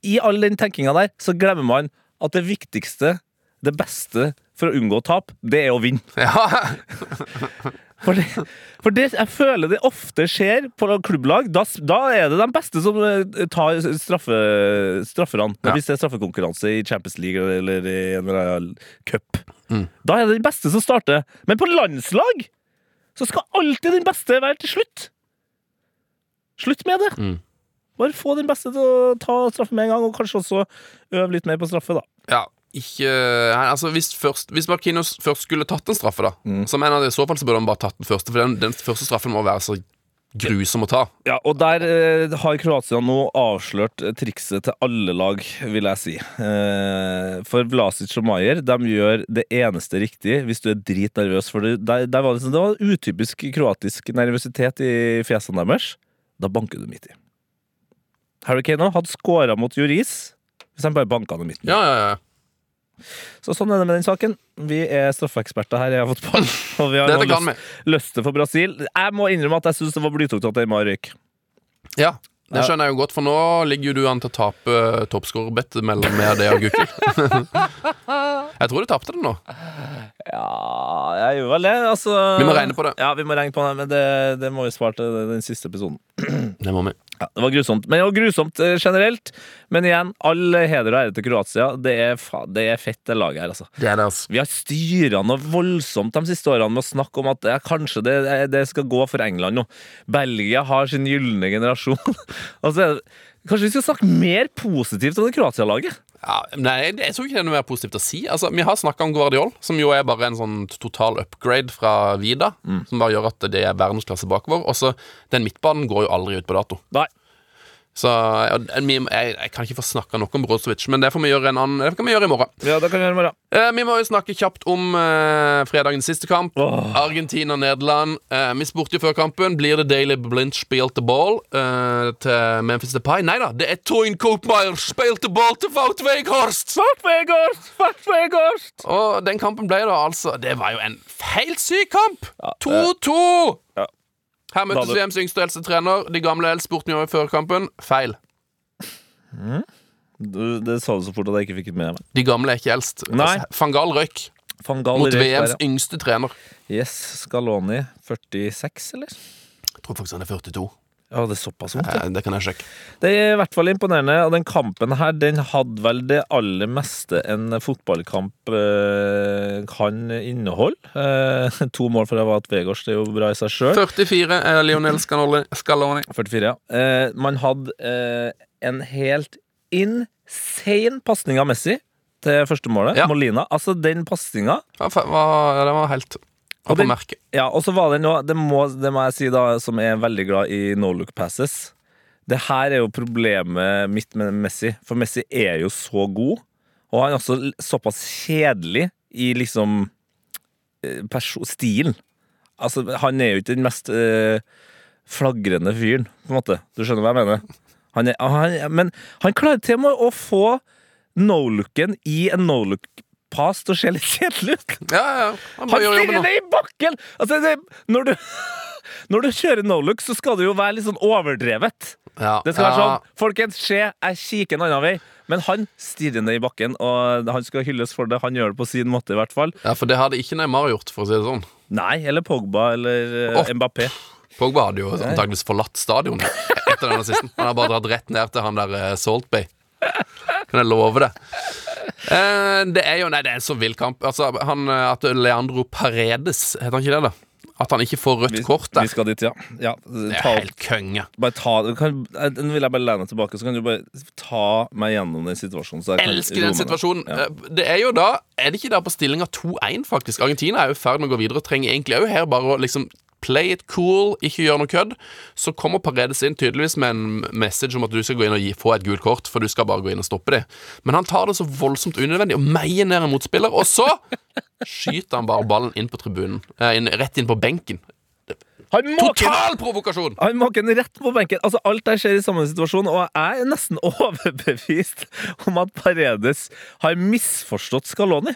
I all den tenkinga der, så glemmer man at det viktigste, det beste for å unngå tap, det er å vinne. Ja, For det, for det jeg føler det ofte skjer på klubblag. Da, da er det de beste som eh, tar straffe, strafferne. Ja. Hvis det er straffekonkurranse i Champions League eller i en eller annen cup. Mm. Da er det den beste som starter. Men på landslag så skal alltid den beste være til slutt. Slutt med det. Mm. Bare få den beste til å ta straffe med en gang, og kanskje også øve litt mer på straffe, da. ja ikke nei, Altså Hvis, først, hvis Markinos først skulle tatt en straffe, da Så mener jeg i så fall så burde han bare tatt den første. For den, den første straffen må være så grusom å ta. Ja, og der eh, har Kroatia nå avslørt eh, trikset til alle lag, vil jeg si. Eh, for Vlasic og Maier de gjør det eneste riktig hvis du er dritnervøs. For det, der, der var det, sånn- det var utypisk kroatisk nervøsitet i fjesene deres. Da banker du midt i. Harry Kane hadde skåra mot Juris hvis han bare banka den midten. Ja, ja, ja Så sånn er det med den saken. Vi er straffeeksperter her i fotball. Og vi har Dette nå lyst, lyst for Brasil. Jeg må innrømme at jeg syns det var blytungt at Eymar røyk. Ja, det skjønner jeg jo godt, for nå ligger jo du an til å tape uh, toppskårerbettet mellom meg og det og Gukild. jeg tror du tapte det nå. Ja, jeg gjør vel det. Altså, Vi må regne på det. Ja, vi må regne på det, men det, det må vi spare til den siste episoden. Det må vi. Ja, det var grusomt. Men det var grusomt eh, generelt. Men igjen, all heder og ære til Kroatia. Det er, det er fett, det laget her, altså. Det er det, altså. Vi har styra noe voldsomt de siste årene med å snakke om at ja, kanskje det, det skal gå for England nå. Belgia har sin gylne generasjon. altså, kanskje vi skal snakke mer positivt om det Kroatia-laget? Ja, nei, det- jeg tror ikke det er noe mer positivt å si. Altså, Vi har snakka om Guardiol, som jo er bare en sånn total upgrade fra Vida. Som bare gjør at det er verdensklasse bakover. Og så Den midtbanen går jo aldri ut på dato. Nei. Så jeg, vi- jeg, jeg kan ikke få snakka nok om Brozovic, men det får vi annen Det kan vi gjøre i morgen. Ja, det kan vi gjøre i morgen. Eh, vi må jo snakke kjapt om eh, fredagens siste kamp. Oh. Argentina-Nederland. Eh, vi spurte jo før kampen Blir det Daily Blind spilt the ball eh, til Memphis Depay. Nei da, det er Toyn Copemeyer spilt the ball til Wout Weghorst! Fout Weghorst! Fout Weghorst! Og den kampen ble da altså Det var jo en helt syk kamp! 2-2! ja. Her møttes VMs yngste og eldste trener. De gamle eldste spurte over før kampen. Feil. Du, det sa du så fort at jeg ikke fikk det med meg. De gamle er ikke eldst. Nei. Altså, røyk. van Gaal Mot røyk VMs der, ja. yngste trener. Yes, Scaloni 46, eller? Jeg tror faktisk han er 42. Ja, det er såpass vondt, ja. Eh, Det kan jeg sjekke. Det er i hvert fall imponerende, og den kampen her, den hadde vel det aller meste en fotballkamp eh, kan inneholde. Eh, to mål for Avat Vegårs, det er jo bra i seg sjøl. 44 er Lionel Scaloni. Scaloni. 44, ja. Eh, man hadde eh, en helt insane pasning av Messi til første målet. Ja. Molina. Altså, den pasninga Ja, ja, det var helt Og på merket. Ja, og så var det noe det må, det må jeg si, da, som er veldig glad i no look passes. Det her er jo problemet mitt med Messi, for Messi er jo så god. Og han er også såpass kjedelig i liksom eh, stilen. Altså, han er jo ikke den mest øh, flagrende fyren, på en måte. Du skjønner hva jeg mener? Han er, han, men han klarer til og med å få no-looken i en no-look-pass til og ser litt kjedelig ut. Ja, ja. Han Han stirrer ned i bakken! Altså, det, når, du, når du kjører no-look, så skal du jo være litt sånn overdrevet. Ja. Det skal være sånn Folkens, se, jeg kikker en annen vei. Men han stirrer ned i bakken, og han skal hylles for det. Han gjør det på sin måte, i hvert fall. Ja, for det hadde ikke Neymar gjort, for å si det sånn. Nei, eller Pogba eller oh. Mbappé. Pogba hadde jo antakeligvis forlatt stadion etter den assisten. Han har bare dratt rett ned til han der eh, Salt Bay. Kan jeg love det. Eh, det er jo Nei, det er en så vill kamp. Altså, han, eh, at Leandro Paredes, heter han ikke det, da? At han ikke får rødt kort der. vi skal dit, ja. ja Det er helt konge. bare ta, kan, eh, vil jeg bare lene tilbake, så kan du bare ta meg gjennom den situasjonen. Så jeg Elsker den situasjonen. Ja. Det er jo da Er det ikke der på stillinga 2-1, faktisk? Argentina er jo i ferd med å gå videre og trenger egentlig òg her bare å liksom Play it cool, ikke gjør noe kødd. Så kommer Paredes inn tydeligvis med en message om at du skal gå inn og gi, få et gult kort, for du skal bare gå inn og stoppe det. Men han tar det så voldsomt unødvendig og meier ned en motspiller, og så skyter han bare ballen inn på tribunen. Eh, inn, rett inn på benken. Total provokasjon! Han måker den rett på benken. Altså, alt der skjer i samme situasjon, og jeg er nesten overbevist om at Paredes har misforstått Scaloni.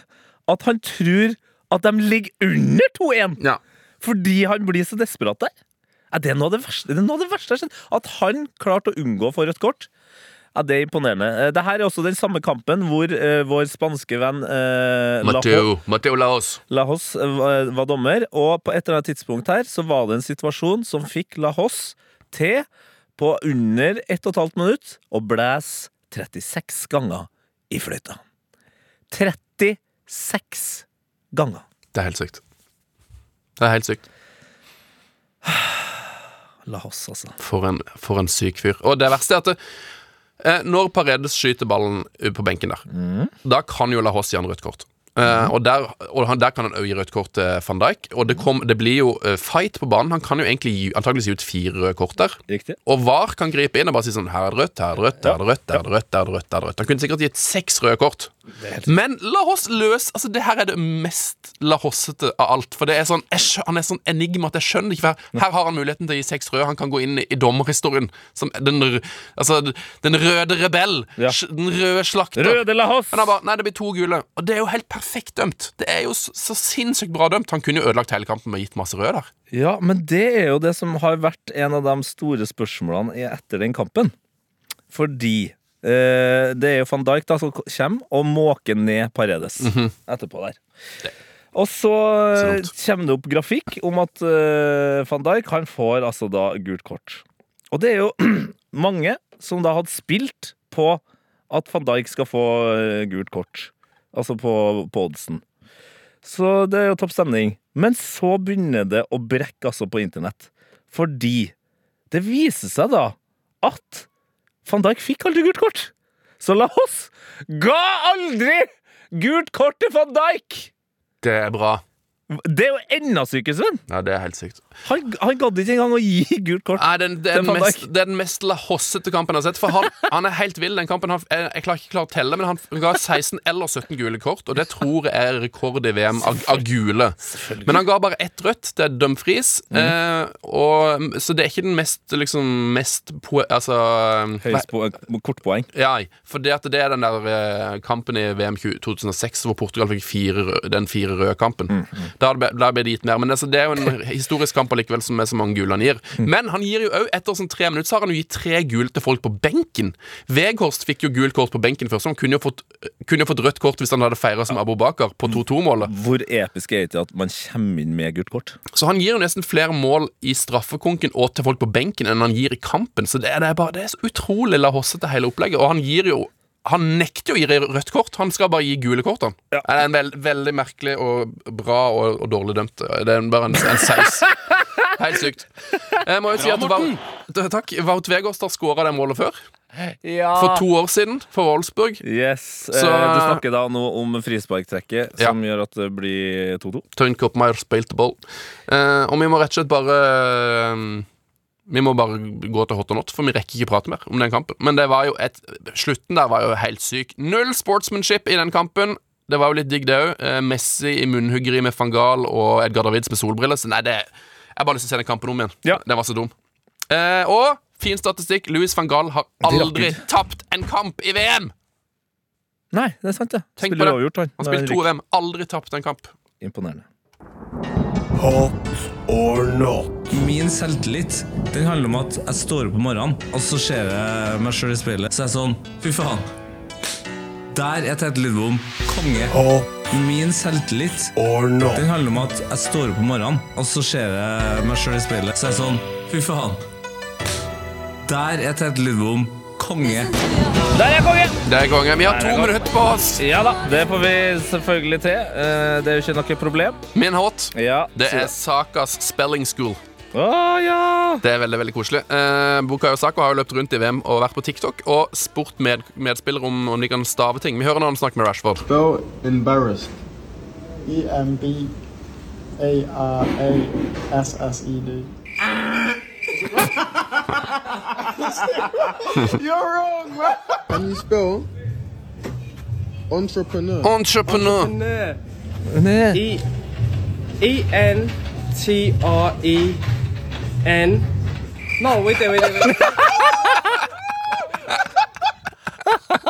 At han tror at de ligger under 2-1 Ja. Fordi han blir så desperat der. Ja, det er noe av det verste, det er noe av det verste jeg har skjedd? At han klarte å unngå å få rødt kort. Ja, Det er imponerende. Eh, Det her er også den samme kampen hvor uh, vår spanske venn uh, Mateo, Matteo, Matteo Laos. Lahos var, var dommer, og på et eller annet tidspunkt her så var det en situasjon som fikk Lahos til på under 1 12 minutt å blæse 36 ganger i fløyta. 36 ganger. Det er helt sykt. Det er helt sykt. La oss, altså. For en, for en syk fyr. Og det verste er at det, eh, når Paredes skyter ballen på benken der, da kan jo Lahos gi han rødt kort. Eh, og der, og han, der kan han òg gi rødt kort til van Dijk. Og det, kom, det blir jo eh, fight på banen. Han kan jo egentlig gi, antageligvis gi ut fire røde kort der. Riktig. Og VAR kan gripe inn og bare si sånn Her er det rødt, her er det rødt, her er det rødt, her er det rødt. her er det rødt, her er det rødt Han kunne sikkert gitt seks røde kort. Men la oss løse Altså, det her er det mest lahossete av alt. For det er sånn jeg Han er sånn enigma at jeg skjønner ikke her, her har han muligheten til å gi seks røde. Han kan gå inn i, i dommerhistorien som den, altså, den røde rebell. Ja. Den røde slakter. Røde Lahos! Men han bare Nei, det blir to gule. Og det er jo helt perfekt dømt. Det er jo så, så sinnssykt bra dømt. Han kunne jo ødelagt hele kampen med gitt masse røde der. Ja, men det er jo det som har vært en av de store spørsmålene etter den kampen. Fordi eh, det er jo van Dijk da som kommer og måker ned Paredes etterpå der. Og så Så eh, kommer det opp grafikk om at eh, van Dijk han får altså da gult kort. Og det er jo mange som da hadde spilt på at van Dijk skal få eh, gult kort. Altså på, på oddsen. Så det er jo topp stemning. Men så begynner det å brekke altså på internett. Fordi det viser seg da at van Dijk fikk aldri gult kort. Så la oss ga aldri gult kort til van Dijk! Det er bra. Det er jo enda sykere, Sven. Ja, det er helt sykt. Han, han gadd ikke engang å gi gult kort. Nei, den, det, er den mest, det er den mest lahossete kampen jeg har sett. For han, han er helt vill. Den kampen han, jeg, jeg klarer ikke klare å telle, men han ga 16 eller 17 gule kort, og det tror jeg er rekord i VM av, av gule. Men han ga bare ett rødt. Det er Dumfries. Mm. Eh, og, så det er ikke den mest liksom mest po... Altså Høyest kortpoeng. ja, for det, det er den der eh, kampen i VM 2006 hvor Portugal fikk fire, den fire røde kampen. Mhm. Da ble ble det gitt mer. Men altså, det er jo en historisk kamp allikevel som er så mange gule han gir. Men han gir jo òg, etter sånn tre minutter, så har han jo gitt tre gule til folk på benken. Veghorst fikk jo gult kort på benken først, så han kunne jo fått, kunne jo fått rødt kort hvis han hadde feira som Abu Bakar på 2-2-målet. Hvor episk er det ikke at man kommer inn med gult kort? Så han gir jo nesten flere mål i straffekonken og til folk på benken enn han gir i kampen. Så det er, det er bare det er så utrolig la hossete hele opplegget. Og han gir jo han nekter jo å gi rødt kort, han skal bare gi gule kort. Han. Ja. Det er en veld, veldig merkelig og bra og, og dårlig dømt. Det er bare en, en saus. Helt sykt. Jeg må jo si at Wout- Takk. Wout Weghorst har skåra det målet før. For to år siden, for Wolfsburg. Yes, Så- eh, Du snakker da nå om frisparktrekket, Ja. som gjør at det blir 2-2. Tøyen Koppmeier spilte ball. Eh, og vi må rett og slett bare Vi må bare gå til hot or not, for vi rekker ikke prate mer om den kampen. Men det var jo et Slutten der var jo helt syk. Null sportsmanship i den kampen. Det var jo litt digg, det òg. Eh, Messi i munnhuggeri med van Gaal og Edgar Davids med solbriller. Så nei, det Jeg bare lyst til å se den kampen om igjen. Ja. Den var så dum. Eh, og fin statistikk. Louis van Gaal har aldri tapt en kamp i VM! Nei, det er sant, det. Tenk på det. han. Han spilte to VM, aldri tapt en kamp. Imponerende. Hot or not? Min selvtillit Den handler om at jeg står opp om morgenen, og så ser jeg meg sjøl i speilet. Så er jeg sånn Fy faen. Der er Tete Lidbom konge. Hot Min selvtillit or not? Den handler om at jeg står opp om morgenen, og så ser jeg meg sjøl i speilet. Så er jeg sånn Fy faen. Der er Tete Lidbom konge. Der er konge! Der er konge. Vi har to minutter på oss. Ja da, det får vi selvfølgelig til. Eh, Det er jo ikke noe problem. Min hot. Ja, Det er Sakas Spelling School. Å ja! Det er veldig veldig koselig. Eh, Bukayo Saka har jo løpt rundt i VM og vært på TikTok og spurt med, medspillere om, om de kan stave ting. Vi hører når han snakker med Rashford. Spell embarrassed. E You're wrong, man. Can you spell entrepreneur? Entrepreneur. E E N T R E N. No, wait there, wait there. Wait there.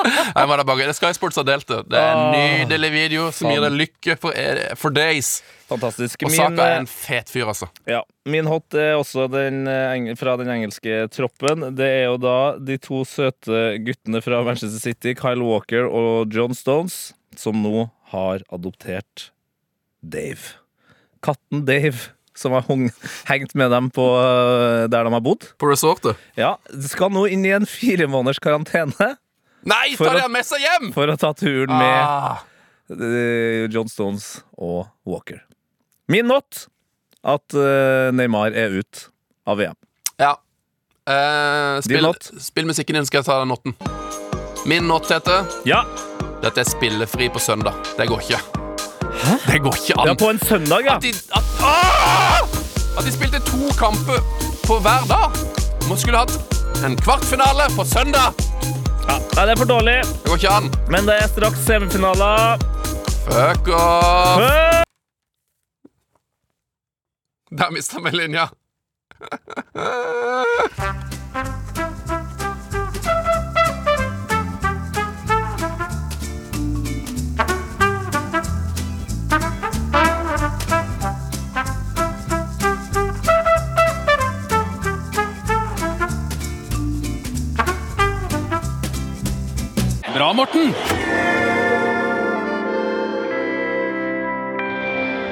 Nei, var det bare Det Sky Sports har delt det. Det er en nydelig video som gir deg lykke for, for days. Fantastisk. Og Saka er eh, en fet fyr, altså. Ja, Min hot er også den, eh, fra den engelske troppen. Det er jo da de to søte guttene fra Manchester City, Kyle Walker og John Stones, som nå har adoptert Dave. Katten Dave, som har hengt med dem på eh, der de har bodd. På resortet. Ja, Skal nå inn i en fire måneders karantene Nei, tar jeg med seg hjem! for å ta turen med Ah. eh, John Stones og Walker. Min not at eh, Neymar er ut av VM. Ja. Eh, spill, spill musikken din, skal jeg ta den noten. Min not heter Ja, Dette er spillefri på søndag. Det går ikke. Hæ? Det går ikke an. ja på en søndag, ja. At de, at, Ah! at de spilte to kamper på hver dag. Man skulle hatt en kvartfinale på søndag. Nei, det er for dårlig, Det går ikke an. men det er straks semifinale. Fuck off. Fuck! Der mista vi linja. Bra, Morten!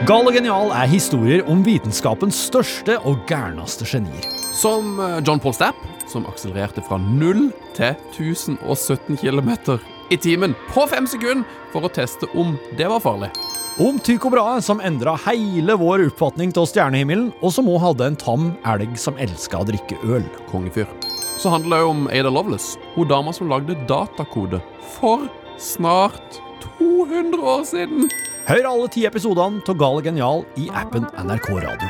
Gal og genial er historier om vitenskapens største og gærneste genier. Som eh, John Paul Stapp, som akselererte fra 0 til 1017 km i timen på fem sekunder for å teste om det var farlig. Om Tycho Brahe, som endra hele vår oppfatning av stjernehimmelen, og som òg hadde en tam elg som elska å drikke øl. Kongefyr. Så handler det om Ada Lovelace, hun dama som lagde datakode for snart 200 år siden. Hør alle ti episodene av Gal og genial i appen NRK Radio.